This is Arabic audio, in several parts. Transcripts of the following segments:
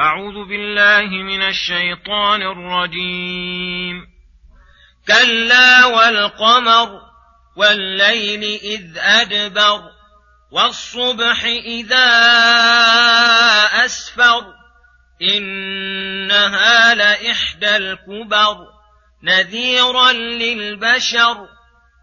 أعوذ بالله من الشيطان الرجيم. كلا والقمر والليل إذ أدبر والصبح إذا أسفر إنها لإحدى الكبر نذيرا للبشر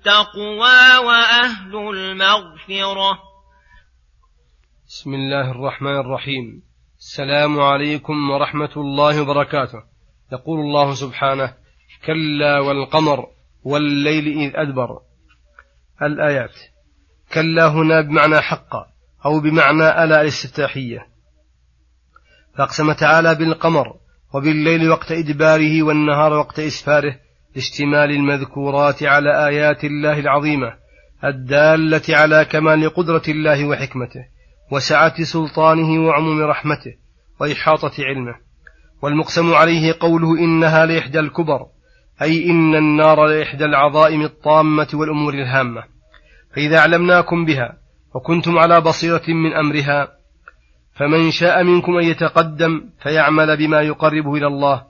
التقوى وأهل المغفرة. بسم الله الرحمن الرحيم. السلام عليكم ورحمة الله وبركاته. يقول الله سبحانه كلا والقمر والليل إذ أدبر. الآيات كلا هنا بمعنى حقا أو بمعنى ألا الاستفتاحية. فأقسم تعالى بالقمر وبالليل وقت إدباره والنهار وقت إسفاره لاشتمال المذكورات على آيات الله العظيمة الدالة على كمال قدرة الله وحكمته وسعة سلطانه وعموم رحمته وإحاطة علمه. والمقسم عليه قوله إنها لإحدى الكبر أي إن النار لإحدى العظائم الطامة والأمور الهامة. فإذا أعلمناكم بها وكنتم على بصيرة من أمرها فمن شاء منكم أن يتقدم فيعمل بما يقربه إلى الله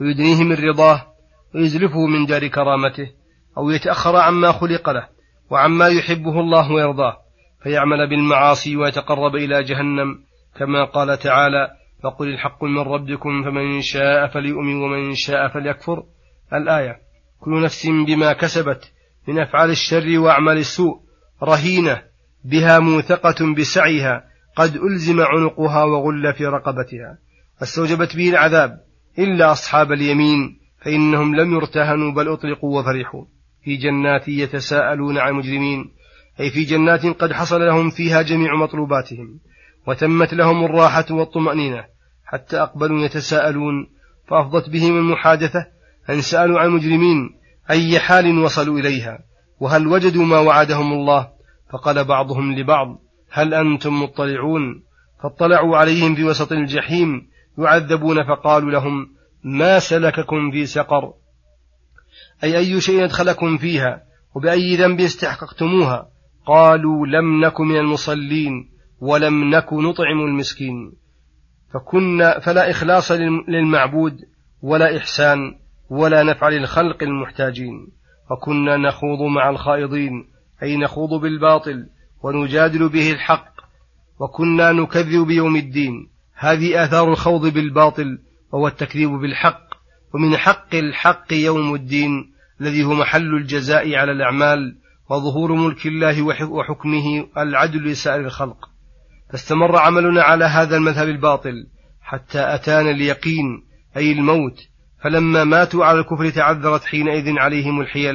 ويدنيه من رضاه ويزلفه من دار كرامته أو يتأخر عما خلق له وعما يحبه الله ويرضاه فيعمل بالمعاصي ويتقرب إلى جهنم كما قال تعالى فقل الحق من ربكم فمن شاء فليؤمن ومن شاء فليكفر. الآية كل نفس بما كسبت من أفعال الشر وأعمال السوء رهينة بها موثقة بسعيها قد ألزم عنقها وغل في رقبتها. فاستوجبت به العذاب إلا أصحاب اليمين فإنهم لم يرتهنوا بل أطلقوا وفرحوا. في جنات يتساءلون عن المجرمين أي في جنات قد حصل لهم فيها جميع مطلوباتهم وتمت لهم الراحة والطمأنينة حتى أقبلوا يتساءلون فأفضت بهم المحادثة أن سألوا عن المجرمين أي حال وصلوا إليها وهل وجدوا ما وعدهم الله؟ فقال بعضهم لبعض هل أنتم مطلعون؟ فاطلعوا عليهم في وسط الجحيم يعذبون فقالوا لهم ما سلككم في سقر. أي أي شيء أدخلكم فيها وبأي ذنب استحققتموها. قالوا لم نك من المصلين ولم نك نطعم المسكين. فكنا فلا إخلاص للمعبود ولا إحسان ولا نفع للخلق المحتاجين. وكنا نخوض مع الخائضين أي نخوض بالباطل ونجادل به الحق. وكنا نكذب بيوم الدين. هذه آثار الخوض بالباطل وهو التكذيب بالحق. ومن حق الحق يوم الدين الذي هو محل الجزاء على الأعمال وظهور ملك الله وحكمه العدل لسائر الخلق. فاستمر عملنا على هذا المذهب الباطل حتى أتانا اليقين أي الموت. فلما ماتوا على الكفر تعذرت حينئذ عليهم الحيل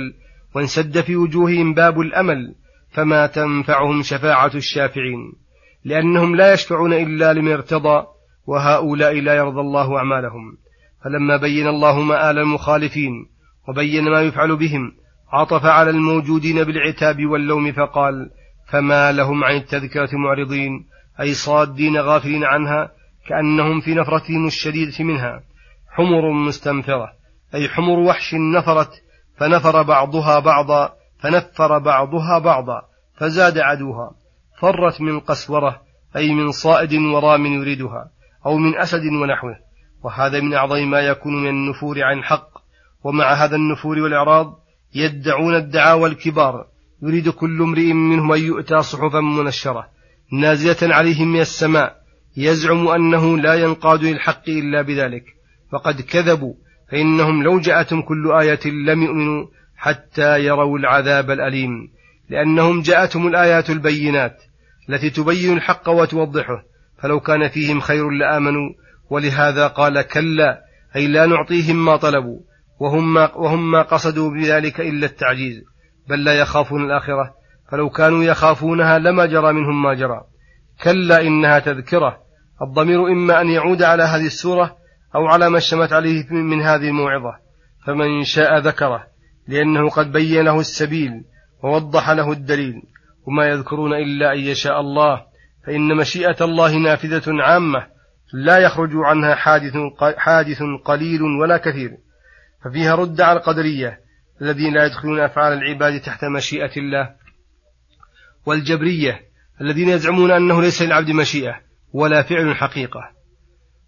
وانسد في وجوههم باب الأمل فما تنفعهم شفاعة الشافعين. لأنهم لا يشفعون إلا لمن ارتضى وهؤلاء لا يرضى الله أعمالهم. فلما بين الله مآل المخالفين وبين ما يفعل بهم عطف على الموجودين بالعتاب واللوم فقال فما لهم عن التذكرة معرضين أي صادين غافلين عنها كأنهم في نفرتهم الشديدة منها. حمر مستنفرة أي حمر وحش نفرت فنفر بعضها بعضا فنفر بعضها بعضا فزاد عدوها. فرت من قسورة أي من صائد ورام يريدها. أو من أسد ونحوه. وهذا من أعظم ما يكون من النفور عن حق ومع هذا النفور والإعراض يدعون الدعاوى الكبار يريد كل امرئ منهم أن يؤتى صحفا منشرة. نازلة عليهم من السماء. يزعم أنه لا ينقاد للحق إلا بذلك. فقد كذبوا. فإنهم لو جاءتهم كل آية لم يؤمنوا حتى يروا العذاب الأليم. لأنهم جاءتهم الآيات البينات. التي تبين الحق وتوضحه. فلو كان فيهم خير لآمنوا ولهذا قال كلا أي لا نعطيهم ما طلبوا وهم ما, وهم ما قصدوا بذلك إلا التعجيز بل لا يخافون الآخرة فلو كانوا يخافونها لما جرى منهم ما جرى. كلا إنها تذكرة الضمير إما أن يعود على هذه السورة أو على ما اشتمت عليه من هذه الموعظة. فمن شاء ذكره لأنه قد بين له السبيل ووضح له الدليل وما يذكرون إلا أن يشاء الله. فإن مشيئة الله نافذة عامة لا يخرج عنها حادث, حادث قليل ولا كثير ففيها رد على القدرية الذين لا يدخلون أفعال العباد تحت مشيئة الله والجبرية الذين يزعمون أنه ليس للعبد مشيئة ولا فعل حقيقة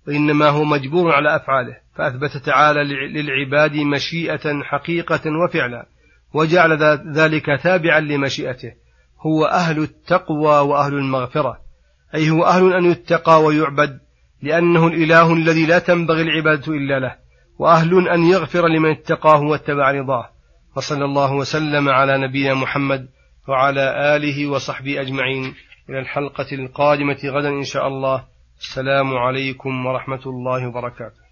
وإنما هو مجبور على أفعاله فأثبت تعالى للعباد مشيئة حقيقة وفعلا وجعل ذلك تابعا لمشيئته هو أهل التقوى وأهل المغفرة. أي هو أهل أن يتقى ويعبد لأنه الإله الذي لا تنبغي العبادة إلا له وأهل أن يغفر لمن اتقاه واتبع رضاه. وصلى الله وسلم على نبينا محمد وعلى آله وصحبه أجمعين. إلى الحلقة القادمة غدا إن شاء الله. السلام عليكم ورحمة الله وبركاته.